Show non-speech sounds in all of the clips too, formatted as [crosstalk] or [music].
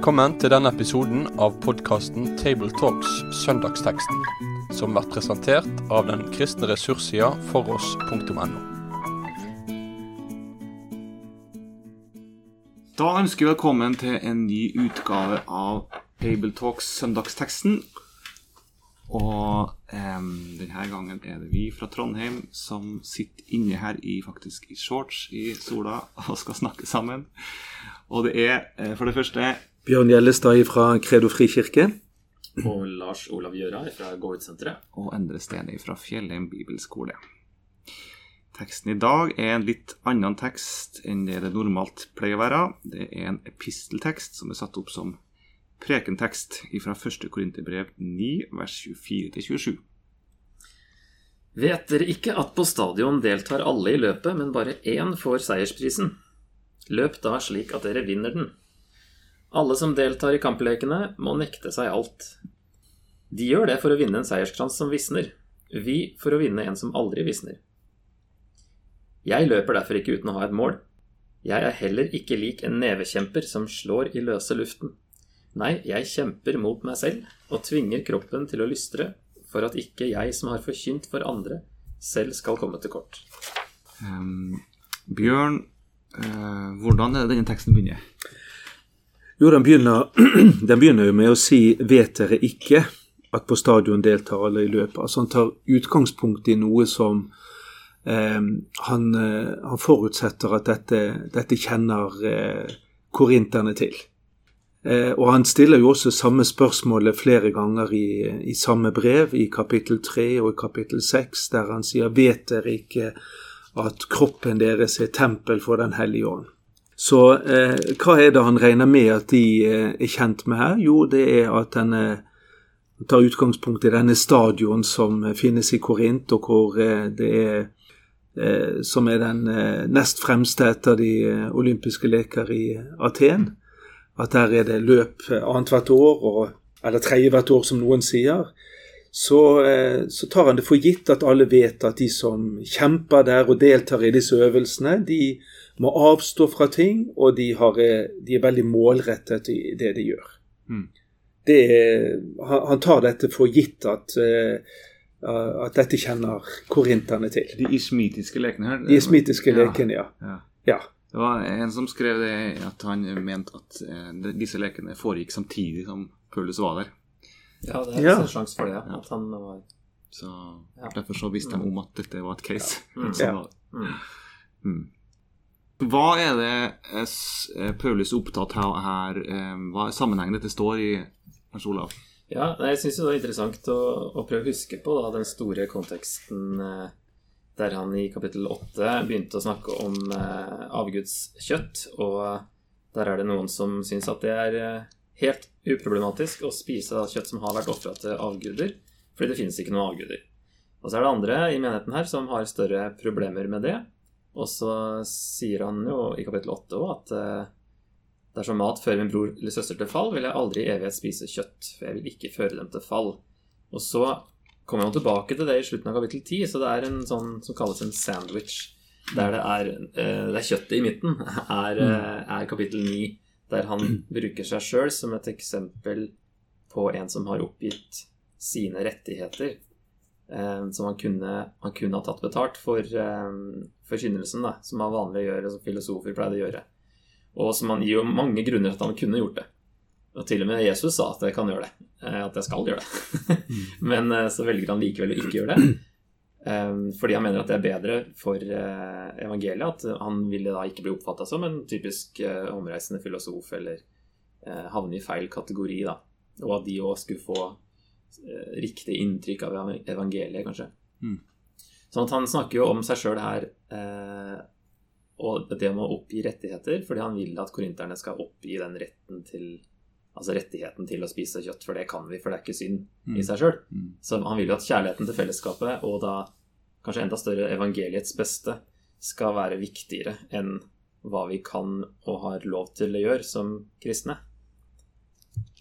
Velkommen til denne episoden av podkasten Tabletalks Søndagsteksten, som blir presentert av den kristne ressurssida foross.no. Da ønsker vi velkommen til en ny utgave av Tabletalks Søndagsteksten. Og em, denne gangen er det vi fra Trondheim som sitter inne her i faktisk i shorts i sola og skal snakke sammen. Og det er eh, for det første Bjørn Gjellestad fra Credo frikirke. Og Lars Olav Gjøra fra Gå-ut-senteret. og Endre Stene fra Fjellheim bibelskole. Teksten i dag er en litt annen tekst enn det det normalt pleier å være. Det er en episteltekst som er satt opp som prekentekst fra 1. Korinterbrev 9, vers 24-27. Vet dere ikke at på stadion deltar alle i løpet, men bare én får seiersprisen? Løp da slik at dere vinner den. Alle som deltar i kamplekene, må nekte seg alt. De gjør det for å vinne en seierskrans som visner. Vi for å vinne en som aldri visner. Jeg løper derfor ikke uten å ha et mål. Jeg er heller ikke lik en nevekjemper som slår i løse luften. Nei, jeg kjemper mot meg selv og tvinger kroppen til å lystre for at ikke jeg som har forkynt for andre, selv skal komme til kort. Um, Bjørn, uh, hvordan er det denne teksten begynner? Jo, den begynner, [clears throat] den begynner jo med å si 'vet dere ikke' at på stadion deltar alle i løpet. Altså Han tar utgangspunkt i noe som eh, han, eh, han forutsetter at dette, dette kjenner eh, korinterne til. Eh, og han stiller jo også samme spørsmålet flere ganger i, i samme brev, i kapittel 3 og i kapittel 6, der han sier 'vet dere ikke' at kroppen deres er tempel for Den hellige ånd. Så eh, hva er det han regner med at de eh, er kjent med her? Jo, det er at denne tar utgangspunkt i denne stadion som eh, finnes i Korint, og hvor eh, det er eh, som er den eh, nest fremste etter de eh, olympiske leker i Aten. At der er det løp eh, annethvert år, og, eller tredje hvert år, som noen sier så, eh, så tar han det for gitt at alle vet at de som kjemper der og deltar i disse øvelsene, de må avstå fra ting, og de, har, eh, de er veldig målrettet i det de gjør. Mm. Det er, han, tar dette for gitt at, eh, at dette kjenner korinterne til. De ismitiske lekene her. De ismitiske lekene, ja. Ja. ja. Det var en som skrev det, at han mente at disse lekene foregikk samtidig som Paulus var der. Ja, det er Ja. en sjanse for det, ja. at han var Så Ja. Derfor så visste de om at dette var et case. Mm. [laughs] Ja. mm. Mm. Hva er det eh, Paulus er opptatt av her? eh, Hva er sammenhengen dette står i, Hans Olav? Ja, jeg syns det er interessant å, å prøve å huske på da, den store konteksten eh, der han i kapittel 8 begynte å snakke om eh, avgudskjøtt. Og der er det noen som syns at det er eh, helt uproblematisk å spise kjøtt som har vært ofra til avguder, fordi det finnes ikke noen avguder. Og så er det andre i menigheten her som har større problemer med det. Og så sier han jo i kapittel 8 òg at eh, dersom mat fører min bror eller søster til fall, vil jeg aldri i evighet spise kjøtt, for jeg vil ikke føre dem til fall. Og så kommer han tilbake til det i slutten av kapittel 10, så det er en sånn som kalles en sandwich. Der det er, eh, det er kjøttet i midten, [laughs] er, eh, er kapittel 9, der han bruker seg sjøl som et eksempel på en som har oppgitt sine rettigheter. eh, Som han kunne, han kunne ha tatt betalt for eh, forkynnelsen, som han vanlig gjør, som filosofer pleide å gjøre. Og som han gir jo mange grunner at han kunne gjort det. Og til og med Jesus sa at jeg kan gjøre det. eh, At jeg skal gjøre det. [laughs] Men eh, så velger han likevel å ikke gjøre det. Eh, Fordi han mener at det er bedre for eh, evangeliet. At han ville da ikke bli oppfatta som en typisk eh, omreisende filosof eller eh, havne i feil kategori. da. Og at de òg skulle få riktig inntrykk av evangeliet, kanskje. Mm. Sånn at han snakker jo om seg sjøl her og det med å oppgi rettigheter, fordi han vil at korinterne skal oppgi den retten til Altså rettigheten til å spise kjøtt, for det kan vi, for det er ikke synd i seg sjøl. Mm. Så han vil jo at kjærligheten til fellesskapet, og da kanskje enda større evangeliets beste, skal være viktigere enn hva vi kan og har lov til å gjøre som kristne.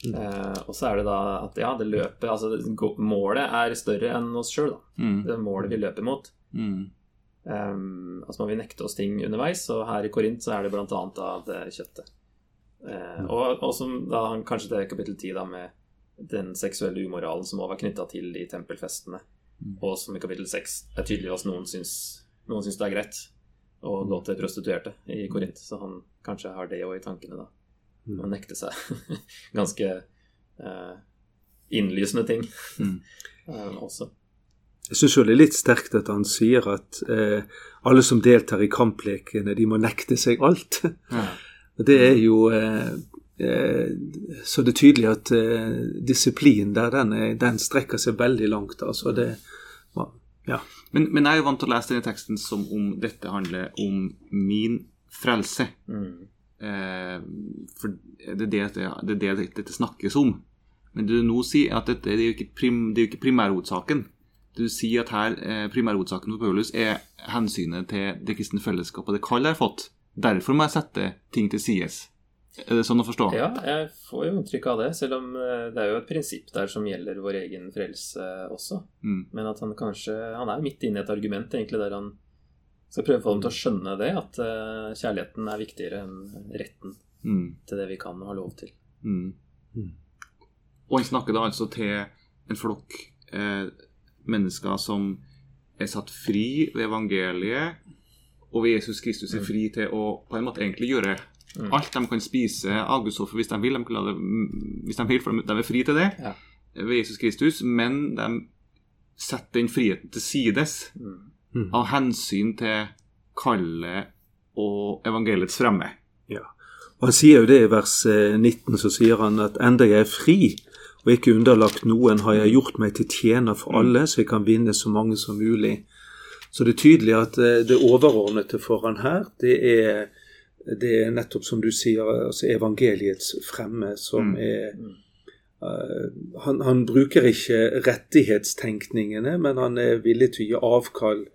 Mm. Eh, og så er det da at ja, det løpet Altså målet er større enn oss sjøl, da. Mm. Det er målet vi løper mot. Mm. Um, altså må vi nekte oss ting underveis, og her i Korint så er det bl.a. av det kjøttet. Eh, og, og som da han kanskje det er kapittel 10 da med den seksuelle umoralen som også var knytta til de tempelfestene. Og som i kapittel 6 er tydelig at noen syns, noen syns det er greit å gå til prostituerte i Korint. Så han kanskje har det òg i tankene, da. Å nekte seg [laughs] ganske eh, innlysende ting Mm. [laughs] eh, også. Jeg syns det er litt sterkt at han sier at eh, alle som deltar i kamplekene, de må nekte seg alt. Ja. [laughs] Og Det er jo eh, eh, Så det er tydelig at eh, disiplin der, den, er, den strekker seg veldig langt. Altså det Ja. Men, men jeg er jo vant til å lese denne teksten som om dette handler om min frelse. Mm. Eh, for det er det, det, det er det dette snakkes om. Men det du nå sier, er at dette det er jo ikke, prim, det er jo ikke primærhovedsaken. Du sier at her eh, primærhovedsaken for Paulus er hensynet til det kristne fellesskapet og det kall jeg har fått. Derfor må jeg sette ting til sides. Er det sånn å forstå? Ja, jeg får jo inntrykk av det, selv om eh, det er jo et prinsipp der som gjelder vår egen frelse også. Mm. Men at han kanskje Han er midt inne i et argument egentlig der han skal prøve å få dem til å skjønne det, at eh, kjærligheten er viktigere enn retten Mm. til det vi kan og har lov til. Mm. Mm. Og han snakker da altså til en flokk eh, mennesker som er satt fri ved evangeliet, og ved Jesus Kristus er fri til å på en måte egentlig gjøre Mm. alt de kan spise av Guds offer hvis de vil. De det, mm, hvis de vil, for de er fri til det Ja. ved Jesus Kristus, men de setter den friheten til sides Mm. av hensyn til kallet og evangeliets fremme. Og Han sier jo det i vers eh, 19, så sier han at enda jeg er fri og ikke underlagt noen, har jeg gjort meg til tjener for alle, så jeg kan vinne så mange som mulig. Så det er tydelig at eh, det overordnede for han her, det er, det er nettopp som du sier, altså evangeliets fremme, som Mm. er uh, han, han bruker ikke rettighetstenkningene, men han er villig til å gi avkall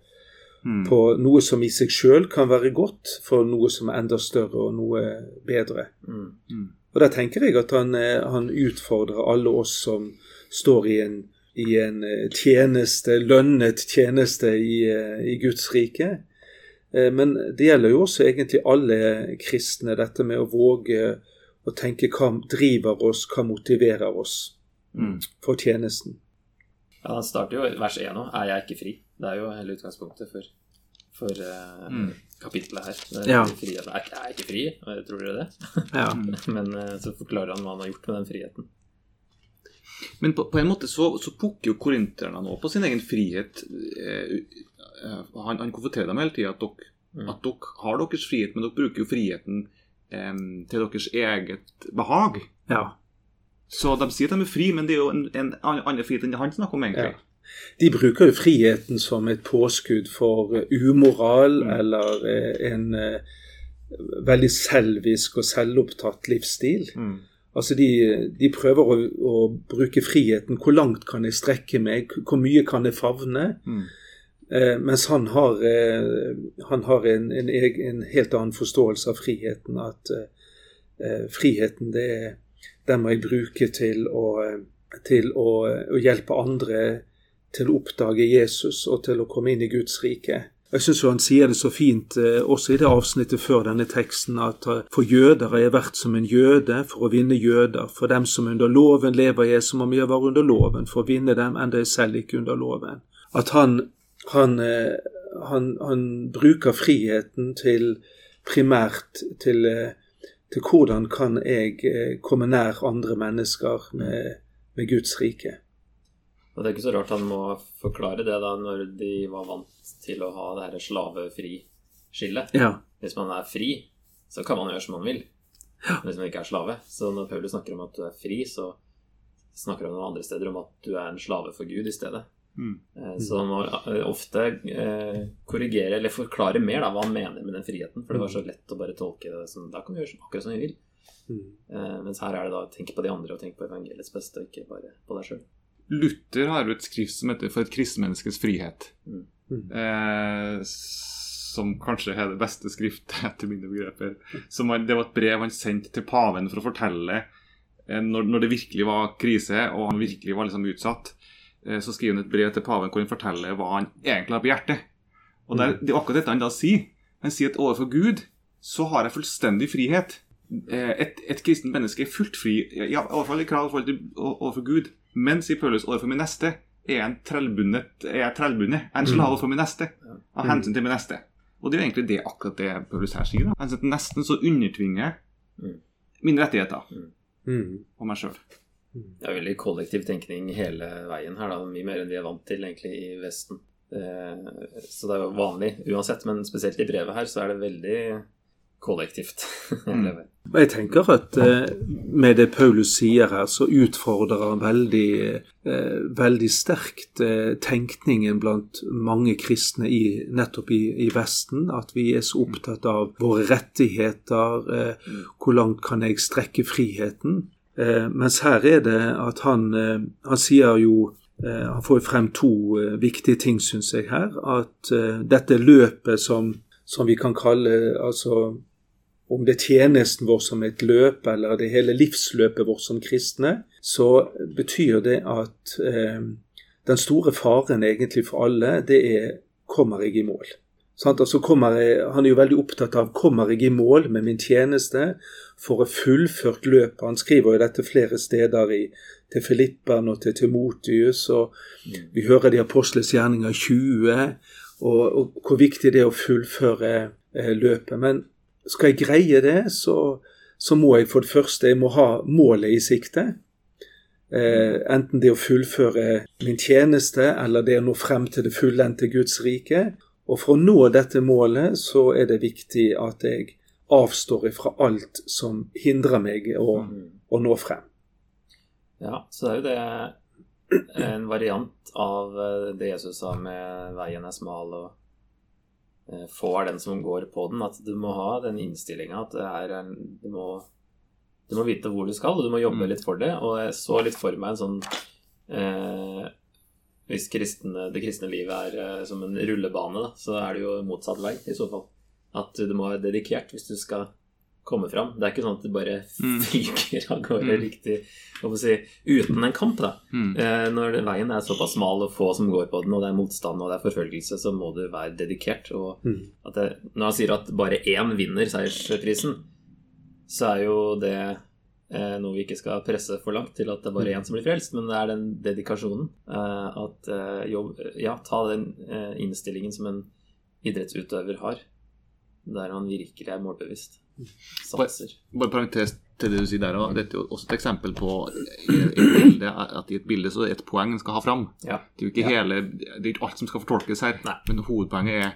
Mm. på noe som i seg sjøl kan være godt, for noe som er enda større og noe bedre. Mm. Og der tenker jeg at han, eh, han utfordrer alle oss som står i en, i en eh, tjeneste, lønnet tjeneste i, eh, i Guds rike. Eh, Men det gjelder jo også egentlig alle kristne, dette med å våge å tenke hva driver oss, hva motiverer oss Mm. for tjenesten. Ja, Han starter jo i vers 1 nå. Er jeg ikke fri? Det er jo hele utgangspunktet for, for uh, Mm. kapittelet her. Er Ja. fri, er er jeg ikke fri? Tror dere det? Ja. [laughs] Men uh, så forklarer han hva han har gjort med den friheten. Men på, på en måte så, så pukker jo korinterne nå på sin egen frihet. Eh, eh, han, han konfronterer dem hele tida at, dere- Mm. at dere har deres frihet, men dere bruker jo friheten eh, til deres eget behag. ja. Så de sier at de er fri, men det er jo en, en annen frihet enn det han snakker om, egentlig. Ja. De bruker jo friheten som et påskudd for eh, umoral Mm. eller en veldig selvisk og selvopptatt livsstil. Mm. Altså de, de prøver å, å bruke friheten. Hvor langt kan jeg strekke meg? Hvor mye kan jeg favne? Mm. Eh, mens han har, eh, han har en, en, en helt annen forståelse av friheten. At eh, eh, friheten, det, er- den må jeg bruke til å, eh, til å, å hjelpe andre til å oppdage Jesus og til å komme inn i Guds rike. Jeg syns han sier det så fint eh, også i det avsnittet før denne teksten at eh, for jøder har jeg vært som en jøde for å vinne jøder. For dem som under loven lever jeg som om jeg var under loven, for å vinne dem enda jeg selv ikke under loven. At han, han, eh, han, han bruker friheten til primært til, til hvordan kan jeg komme nær andre mennesker med, med Guds rike. Og det er ikke så rart han må forklare det da når de var vant til å ha det her slavefri-skillet. Ja. Hvis man er fri, så kan man gjøre som man vil. Hvis man ikke er slave. Så når Paulus snakker om at du er fri, så snakker han noen andre steder om at du er en slave for Gud i stedet. Mm. Eh, Så han må eh, ofte eh, korrigere eller forklare mer da, hva han mener med den friheten. For det var så lett å bare tolke det som da kan vi gjøre akkurat som du vil. Mm. Mens her er det da tenk på de andre og tenk på evangeliets beste, og ikke bare på deg sjøl. Luther har jo et skrift som heter 'For et kristenmenneskes frihet'. Mm. Mm. Eh, som kanskje er det beste skriftet [laughs] etter mine begreper. Som han, det var et brev han sendte til paven for å fortelle eh, når, når det virkelig var krise og han virkelig var liksom utsatt. Eh, så skriver han et brev til paven hvor han forteller hva han egentlig har på hjertet. Og der, Det er akkurat dette han da sier. Han sier at overfor Gud så har jeg fullstendig frihet. eh, et, et kristent menneske er fullt fri, ja, i hvert fall i krav overfor Gud. Men, sier Paulus, overfor min neste er jeg en trellbundet, er jeg trellbundet. En slave for min neste. Av hensyn til min neste. Og det er jo egentlig det akkurat det Paulus her sier. da. Nesten så undertvinger Mm. mine rettigheter Mm. og meg sjøl. Det er veldig kollektiv tenkning hele veien her, da. Mye mer enn vi er vant til egentlig i Vesten. Eh, Så det er jo vanlig uansett, men spesielt i brevet her så er det veldig kollektivt. [laughs] hele veien. Jeg tenker at eh, med det Paulus sier her, så utfordrer han veldig, eh, veldig sterkt eh, tenkningen blant mange kristne i, nettopp i, i Vesten. At vi er så opptatt av våre rettigheter. Hvor langt kan jeg strekke friheten? Eh, mens her er det at han, han sier jo Han får frem to viktige ting, syns jeg, her. At dette løpet som, som vi kan kalle altså om det er tjenesten vår som et løp, eller det hele livsløpet vårt som kristne, så betyr det at eh, den store faren egentlig for alle, det er kommer jeg i mål? Sant? Altså jeg, han er jo veldig opptatt av kommer jeg i mål med min tjeneste for å fullført løpet. Han skriver jo dette flere steder i, til Filipperen og til Timotius, og vi hører det i Apostles gjerninger 20, og, og hvor viktig det er å fullføre eh, løpet. Men skal jeg greie det, så, så må jeg for det første jeg må ha målet i sikte. Eh, enten det å fullføre min tjeneste, eller det å nå frem til det fullendte Guds rike. Og for å nå dette målet, så er det viktig at jeg avstår fra alt som hindrer meg å, å nå frem. Ja, så det er jo det en variant av eh, det Jesus sa med 'veien er smal' og eh, 'få er den som går på den'. At du må ha den innstillinga at det er en, du, må, du må vite hvor du skal, og du må jobbe Mm. litt for det. Og jeg så litt for meg en sånn eh, Hvis kristne, det kristne livet er eh, som en rullebane, da, så er det jo motsatt vei i så fall. At du må være dedikert hvis du skal komme fram. Det er ikke sånn at det bare Mm. fyker av gårde Mm. riktig si, uten en kamp. da. Mm. Eh, når veien er såpass smal og få som går på den, og det er motstand og det er forfølgelse, så må du være dedikert. Og Mm. at det, når han sier at bare én vinner seiersprisen, så er jo det eh, noe vi ikke skal presse for langt til at det er bare én som blir frelst, men det er den dedikasjonen. Eh, at jobb, ja, ta den innstillingen som en idrettsutøver har, der han virkelig er målbevisst. Satser. Bare parentes til det du sier der, dette er jo også et eksempel på et bilde, at i et bilde så er det et poeng en skal ha fram. Ja. Det er jo ikke, hele, det er ikke alt som skal fortolkes her, Nei. men hovedpoenget er,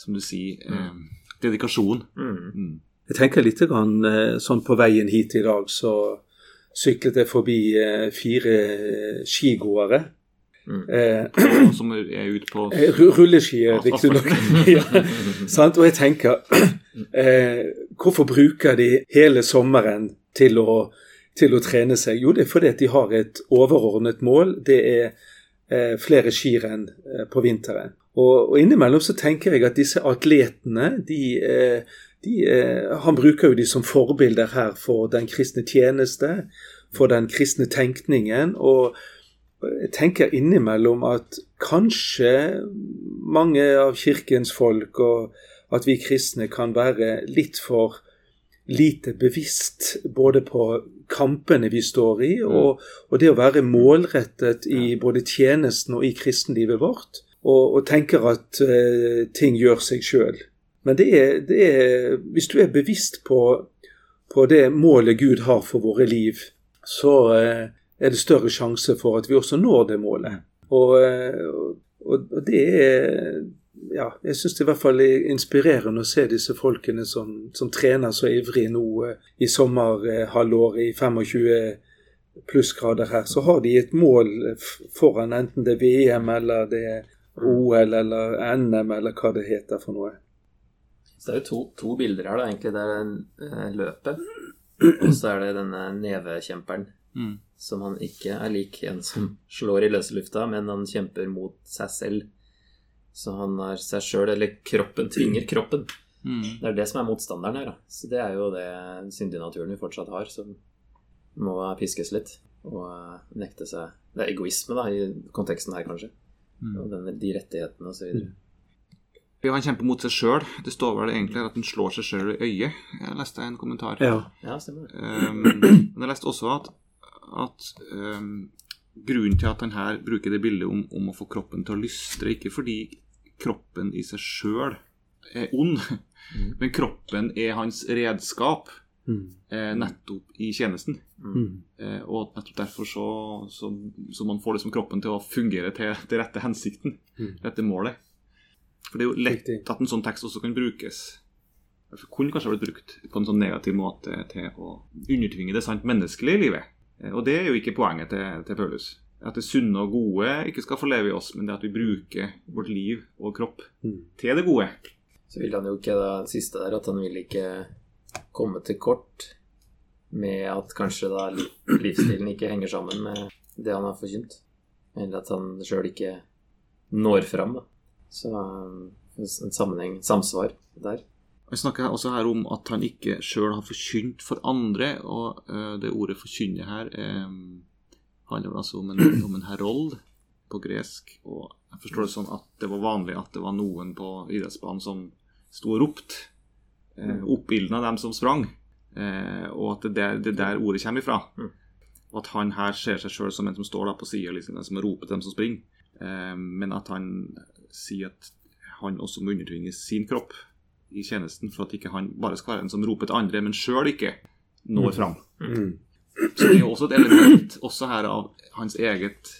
som du sier, eh, dedikasjon. Mm. Mm. Jeg tenker litt grann, eh, sånn på veien hit i dag, så syklet jeg forbi eh, fire skigåere. Mm. Eh, som er ute på Eh, Rulleskier, Ja, riktignok. [laughs] ja, sant? Og jeg tenker [clears throat] eh, Hvorfor bruker de hele sommeren til å, til å trene seg? Jo, det er fordi de har et overordnet mål. Det er eh, flere skirenn eh, på vinteren. Og, og innimellom så tenker jeg at disse atletene, de, eh, de eh, Han bruker jo de som forbilder her for den kristne tjeneste, for den kristne tenkningen. og jeg tenker innimellom at kanskje mange av kirkens folk og at vi kristne kan være litt for lite bevisst både på kampene vi står i, og, og det å være målrettet i både tjenesten og i kristenlivet vårt, og, og tenker at uh, ting gjør seg sjøl. Men det er, det er Hvis du er bevisst på, på det målet Gud har for våre liv, så uh, er det større sjanse for at vi også når det målet. Og, eh, og, og det er ja, jeg syns det i hvert fall er inspirerende å se disse folkene som, som trener så ivrig nå eh, i sommerhalvåret i 25 plussgrader her. Så har de et mål foran, enten det er VM eller det er OL eller NM eller hva det heter for noe. Så det er jo to, to bilder her, da, egentlig. Det er eh, løpet, [clears throat] og så er det denne nevekjemperen. Mm. Som han ikke er lik en som slår i løse lufta, men han kjemper mot seg selv. Så han er seg sjøl, eller kroppen tvinger kroppen. Mm. Det er det som er motstanderen her. Da. Så det er jo det syndige naturen vi fortsatt har, som må piskes litt. Og eh, nekte seg Det er egoisme, da, i konteksten her, kanskje. Mm. Og den, de rettighetene og så videre. Ja, Han kjemper mot seg sjøl. Det står vel egentlig at han slår seg sjøl i øyet. Jeg leste en kommentar. Ja. Ja, stemmer det. Um, men jeg leste også at, at um, grunnen til at han her bruker det bildet om, om å få kroppen til å lystre, ikke fordi kroppen i seg sjøl er ond, men kroppen er hans redskap Mm. eh, nettopp i tjenesten. Mm. Eh, og nettopp derfor så, så, så man får liksom kroppen til å fungere til den rette hensikten, Mm. rette målet. For det er jo lett Riktig. at en sånn tekst også kan brukes Det kunne kanskje blitt brukt på en sånn negativ måte til å undertvinge det sant menneskelige i livet. Eh, Og det er jo ikke poenget til, til Paulus. At det sunne og gode ikke skal få leve i oss, men det at vi bruker vårt liv og kropp Mm. til det gode. Så vil han jo ikke det siste der, at han vil ikke komme til kort med at kanskje da livsstilen ikke henger sammen med det han har forkynt. Eller at han sjøl ikke når fram. Da. Så um, en sammenheng, samsvar der. Vi snakker også her om at han ikke sjøl har forkynt for andre, og eh, det ordet 'forkynne' her eh, handler altså om en, [clears throat] om en herold på gresk. Og jeg forstår det sånn at det var vanlig at det var noen på idrettsbanen som sto og ropte, eh, oppildna dem som sprang, eh, og at det der, det der ordet kommer ifra. Mm. Og at han her ser seg sjøl som en som står da på sida, liksom, den som roper til dem som springer. Eh, men at han sier at han også må undertvinge sin kropp i tjenesten, for at ikke han bare skal være en som roper til andre, men sjøl ikke når fram. Mm. Så det er jo også et element også her av hans eget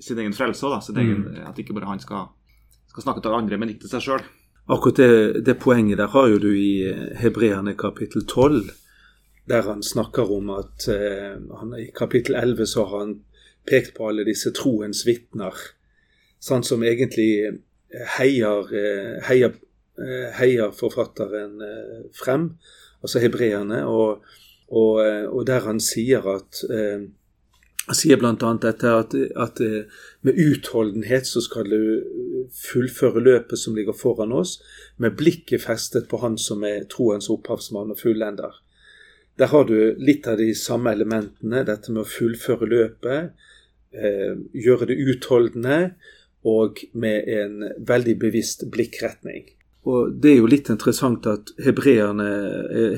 sin egen frelse. Da, sin egen, At ikke bare han skal, skal snakke til andre, men ikke til seg sjøl. Akkurat det, det poenget der har jo du i Hebreane Hebreerne kapittel 12, der han snakker om at uh, han, i kapittel 11 så har han pekt på alle disse troens vitner, sånn som egentlig eh, heier, eh, heier, eh, heier forfatteren eh, frem, altså hebreerne, og, og, eh, og der han sier at eh, sier bl.a. dette at, at eh, med utholdenhet så skal du fullføre løpet som ligger foran oss, med blikket festet på Han som er troens opphavsmann og fullender. Der har du litt av de samme elementene, dette med å fullføre løpet, eh, gjøre det utholdende og med en veldig bevisst blikkretning. Og Det er jo litt interessant at eh,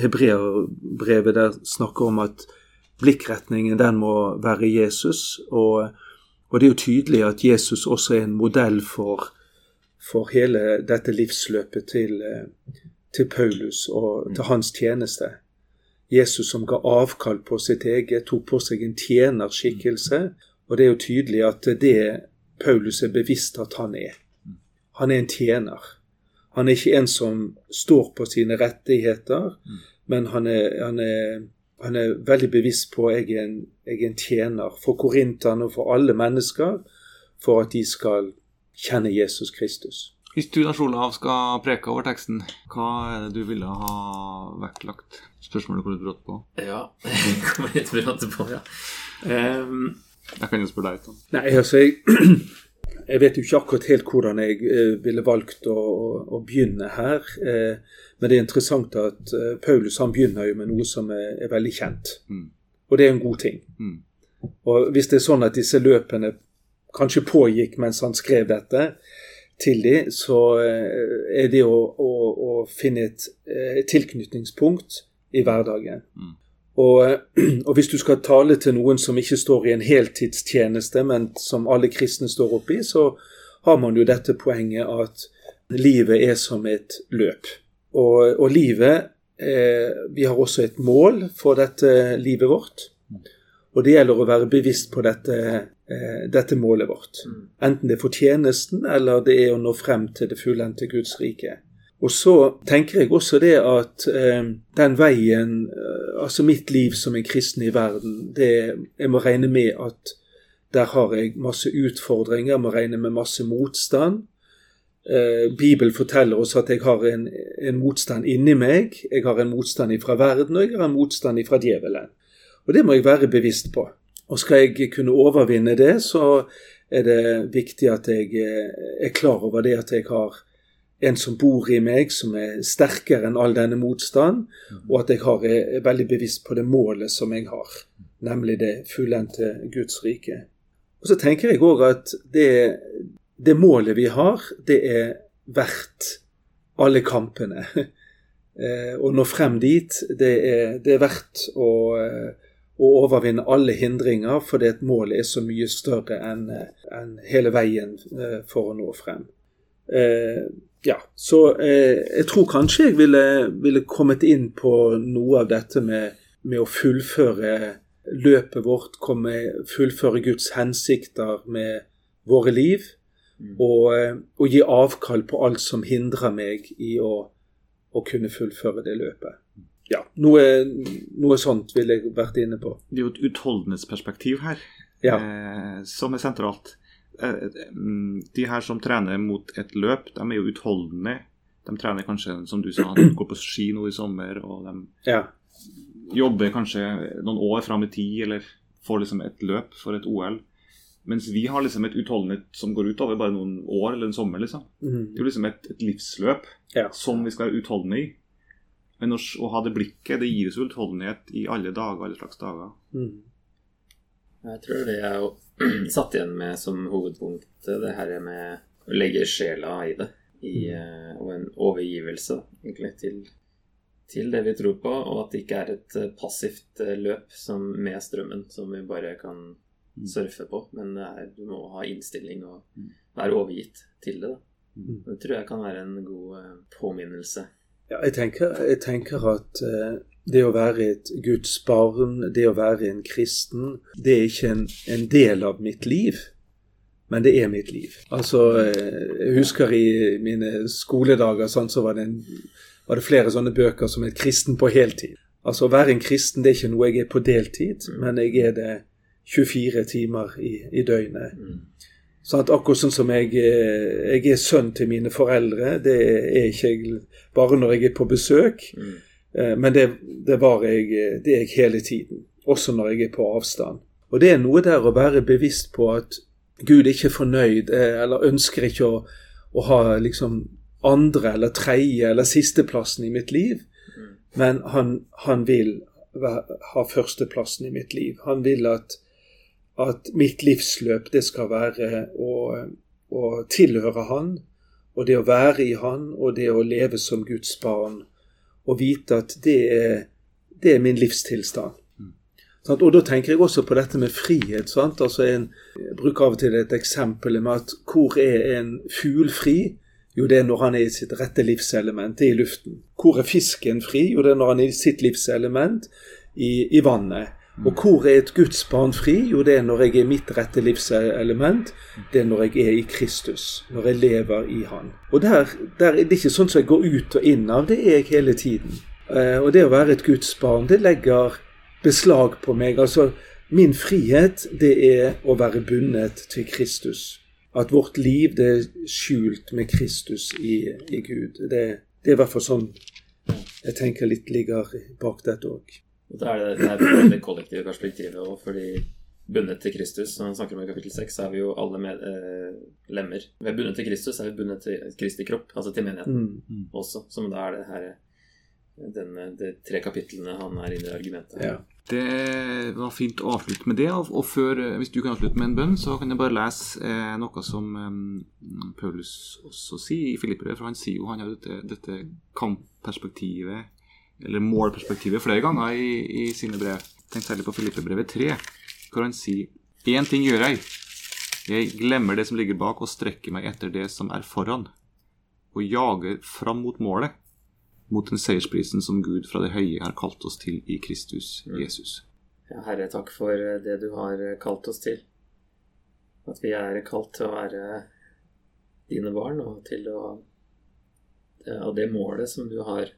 hebreerbrevet der snakker om at blikkretningen den må være Jesus. Og, og det er jo tydelig at Jesus også er en modell for, for hele dette livsløpet til, eh, til Paulus og til hans tjeneste. Jesus som ga avkall på sitt eget, tok på seg en tjenerskikkelse. Og det er jo tydelig at det Paulus er bevisst at han er. Han er en tjener. Han er ikke en som står på sine rettigheter, men han er, han er han er veldig bevisst på at jeg jeg er en tjener for korinterne og for alle mennesker, for at de skal kjenne Jesus Kristus. Hvis du Lars Olav skal preke over teksten, hva er det du ville ha vektlagt? Spørsmålet går litt brått på. Ja, [laughs] det kommer litt brått på, ja. Um, Jeg kan jo spørre deg. Tom. Nei, altså jeg, [clears throat] jeg vet jo ikke akkurat helt hvordan jeg eh, ville valgt å, å, begynne her. Eh, men det er interessant at eh, Paulus han begynner jo med noe som er, er veldig kjent. Mm. Og det er en god ting. Mm. Og hvis det er sånn at disse løpene kanskje pågikk mens han skrev dette til de, så er det å, å, å finne et tilknytningspunkt i hverdagen. Mm. Og, [clears throat] og hvis du skal tale til noen som ikke står i en heltidstjeneste, men som alle kristne står oppi, så har man jo dette poenget at livet er som et løp. Og, og livet eh, Vi har også et mål for dette livet vårt. Og det gjelder å være bevisst på dette, eh, dette målet vårt. Enten det er for tjenesten, eller det er å nå frem til det fullendte Guds rike. Og så tenker jeg også det at eh, den veien, eh, altså mitt liv som en kristen i verden, det, jeg må regne med at der har jeg masse utfordringer, jeg må regne med masse motstand. Eh, Bibelen forteller oss at jeg har en, en motstand inni meg, jeg har en motstand ifra verden, og jeg har en motstand ifra djevelen. Og det må jeg være bevisst på. Og skal jeg kunne overvinne det, så er det viktig at jeg eh, er klar over det at jeg har en som bor i meg, som er sterkere enn all denne motstand, og at jeg har, er veldig bevisst på det målet som jeg har, nemlig det fullendte Guds rike. Og så tenker jeg òg at det, det målet vi har, det er verdt alle kampene. [laughs] Eh, å nå frem dit, det er, det er verdt å, eh, å, overvinne alle hindringer, fordi at målet er så mye større enn en hele veien eh, for å nå frem. Ja, så jeg tror kanskje jeg ville, ville kommet inn på noe av dette med, med å fullføre løpet vårt, komme, fullføre Guds hensikter med våre liv. Mm. Og, og, gi avkall på alt som hindrer meg i å å kunne fullføre det løpet. Ja, noe, noe sånt ville jeg vært inne på. Det er jo et utholdenhetsperspektiv her ja. eh, som er sentralt. Eh, mm, de her som trener mot et løp, de er jo utholdende. De trener kanskje, som du sa, de går på ski nå i sommer, og de ja. jobber kanskje noen år fram i tid, eller får liksom et løp for et OL. Mens vi har liksom et utholdenhet som går utover bare noen år eller en sommer. liksom. Mm. Det er jo liksom et, et livsløp ja. som vi skal være utholdende i. Men å, å, ha det blikket, det gir oss utholdenhet i alle dager, alle slags dager. Mm. Jeg tror det jeg [clears throat] satt igjen med som hovedpunkt det her med å legge sjela i det. I, mm. og en overgivelse egentlig til, til, det vi tror på, og at det ikke er et eh, passivt eh, løp som med strømmen som vi bare kan mm. surfe på. Men er, du må ha innstilling og mm. være overgitt til det. da. Det tror jeg kan være en god eh, påminnelse. Ja, jeg tenker, jeg tenker at uh, det å være et Guds barn, det å være en kristen, det er ikke en, en del av mitt liv. Men det er mitt liv. Altså, uh, Jeg husker i mine skoledager sånn, så var det, en, var det flere sånne bøker som het 'Kristen på heltid'. Altså Å være en kristen det er ikke noe jeg er på deltid, mm. men jeg er det 24 timer i, i døgnet. Sånn akkurat sånn som jeg, eh, jeg, er sønn til mine foreldre, det er ikke jeg bare når jeg er på besøk. Mm. Eh, men det, det, var jeg, det er jeg hele tiden. Også når jeg er på avstand. Og det er noe der å være bevisst på at Gud er ikke fornøyd, eh, eller ønsker ikke å, å ha liksom andre eller tredje eller sisteplassen i mitt liv. Mm. Men han, han vil ha førsteplassen i mitt liv. Han vil at at mitt livsløp det skal være å, å tilhøre Han, og det å være i Han, og det å leve som Guds barn, og vite at det er, det er min livstilstand. Mm. Og da tenker jeg også på dette med frihet. Sant? Altså en, jeg bruker av og til et eksempel med at hvor er en fugl fri? Jo, det er når han er i sitt rette livselement, det er i luften. Hvor er fisken fri? Jo, det er når han er i sitt livselement, i, i vannet. Og hvor er et Guds barn fri? Jo, det er når jeg er mitt rette livselement. Det er når jeg er i Kristus. Når jeg lever i Han. Og der, der er det ikke sånn som jeg går ut og inn av. Det er jeg hele tiden. Uh, og det å være et Guds barn, det legger beslag på meg. Altså, min frihet, det er å være bundet til Kristus. At vårt liv, det er skjult med Kristus i, i Gud. Det, det er i hvert fall sånn jeg tenker litt ligger bak dette òg. Og da er det det, her, det kollektive perspektivet også, fordi bundet til Kristus, når han snakker om i kapittel 6, så er vi jo alle med, eh, lemmer. Ved bundet til Kristus er vi bundet til Kristi kropp, altså til menigheten mm. mm. også, som da er det her denne, de tre kapitlene han er inne i argumentet. Ja. Det var fint å avslutte med det. Og før, eh, hvis du kan avslutte med en bønn, så kan jeg bare lese eh, noe som eh, Paulus også sier i Filippere. For han sier jo han har dette, dette kampperspektivet eller målperspektivet flere ganger i, i sine brev. Tenk særlig på Filippebrevet 3, hvor han sier Én ting gjør jeg. Jeg glemmer det som ligger bak, og strekker meg etter det som er foran. Og jager fram mot målet. Mot den seiersprisen som Gud fra det høye har kalt oss til i Kristus mm. Jesus. Ja, Herre, takk for det du har kalt oss til. At vi er kalt til å være dine barn, og til å Og det målet som du har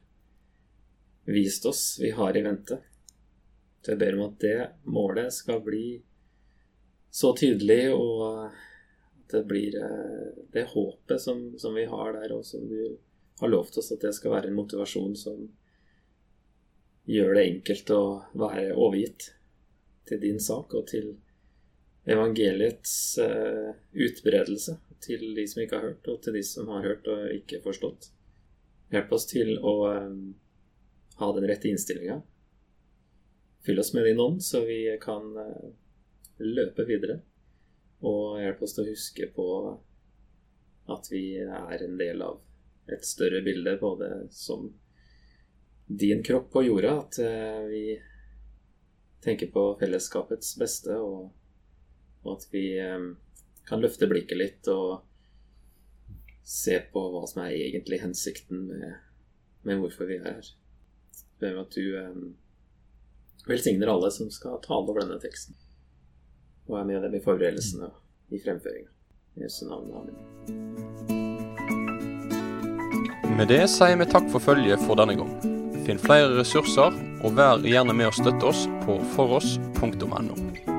vist oss vi har i vente. Så jeg ber om at det målet skal bli så tydelig, og at det blir eh, det håpet som, som vi har der, og som du har lovt oss, at det skal være en motivasjon som gjør det enkelt å være overgitt til din sak og til evangeliets uh, utbredelse til de som ikke har hørt, og til de som har hørt og ikke forstått. Hjelp oss til å um, ha den rette innstillinga. Fyll oss med din ånd, så vi kan eh, løpe videre. Og hjelp oss til å huske på at vi er en del av et større bilde, både som din kropp på jorda, at eh, vi tenker på fellesskapets beste, og, at vi eh, kan løfte blikket litt og se på hva som er egentlig hensikten med, med hvorfor vi er her. Ber om at du eh, velsigner alle som skal tale over denne teksten, og er med dem i forberedelsene og i fremføringa. I Jesu navn. Amen. Med det sier vi takk for følget for denne gang. Finn flere ressurser, og vær gjerne med å støtte oss på foross.no.